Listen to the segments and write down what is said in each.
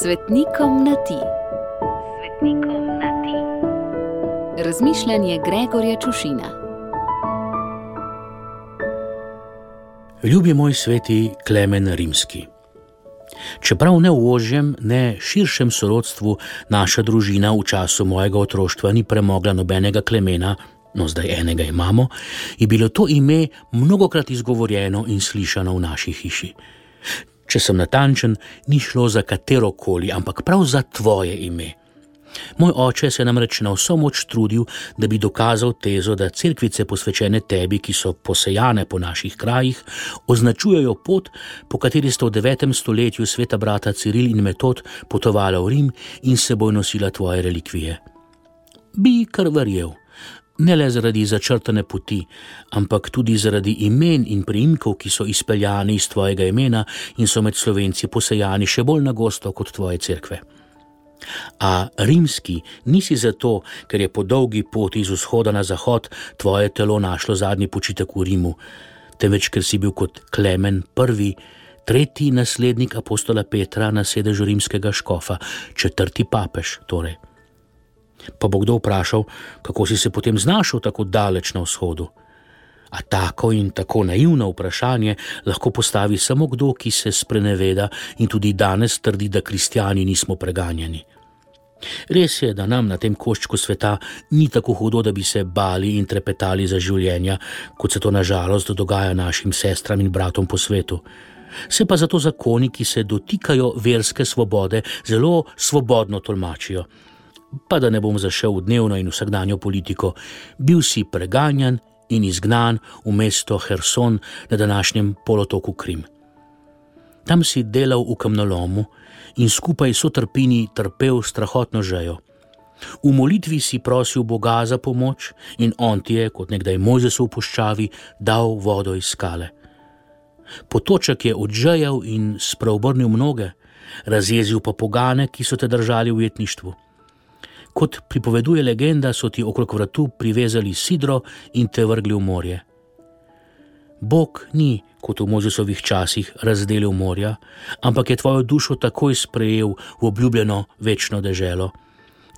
Svetnikom na ti. Svetnikom na ti. Razmišljanje Gregorja Čušina. Ljubi moj sveti Klemen Rimski. Čeprav ne v ožjem, ne širšem sorodstvu naša družina v času mojega otroštva ni premogla nobenega Klemena, no zdaj enega imamo, je bilo to ime mnogokrat izgovorjeno in slišano v naši hiši. Če sem natančen, ni šlo za katero koli, ampak prav za tvoje ime. Moj oče se namreč na vso moč trudil, da bi dokazal tezo, da cerkvice posvečene tebi, ki so posejane po naših krajih, označujejo pot, po kateri sta v 9. stoletju sveta brata Ciril in Metod potovala v Rim in seboj nosila tvoje relikvije. Bi kar verjel ne le zaradi začrtane poti, ampak tudi zaradi imen in priimkov, ki so izpeljani iz tvojega imena in so med slovenci posejani še bolj na gosto kot tvoje cerkve. A rimski nisi zato, ker je po dolgi poti iz vzhoda na zahod tvoje telo našlo zadnji počitek v Rimu, temveč ker si bil kot Klemen prvi, tretji naslednik apostola Petra na sedežu rimskega škofa, četrti papež torej. Pa bo kdo vprašal, kako si se potem znašel tako daleč na vzhodu? A tako in tako naivno vprašanje lahko postavi samo kdo, ki se spreneveda in tudi danes trdi, da kristijani nismo preganjeni. Res je, da nam na tem koščku sveta ni tako hudo, da bi se bali in trepetali za življenja, kot se to nažalost dogaja našim sestram in bratom po svetu. Se pa zato zakoni, ki se dotikajo verske svobode, zelo svobodno tolmačijo pa da ne bom zašel v dnevno in vsakdanjo politiko, bil si preganjan in izgnan v mesto Herson na današnjem polotoku Krim. Tam si delal v kamnolomu in skupaj so trpini trpel strahotno žejo. V molitvi si prosil Boga za pomoč in on ti je, kot nekdaj Mojzes v puščavi, dal vodo iz skale. Potoček je odžejal in spreobrnil mnoge, razjezil pa pogane, ki so te držali v jetništvu. Kot pripoveduje legenda, so ti okrog vratu privezali sidro in te vrgli v morje. Bog ni, kot v Mozesovih časih, razdelil morja, ampak je tvojo dušo takoj sprejel v obljubljeno večno deželo.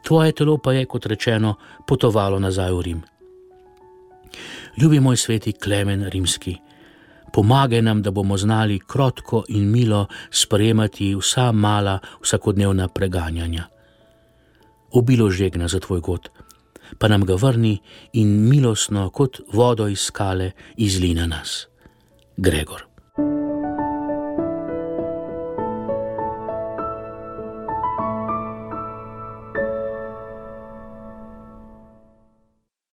Tvoje telo pa je, kot rečeno, potovalo nazaj v Rim. Ljubi moj sveti Klemen Rimski, pomagaj nam, da bomo znali krotko in milo sprejemati vsa mala vsakodnevna preganjanja obilo žegna za tvoj god, pa nam ga vrni in milostno kot vodo iz skale izli na nas. Gregor.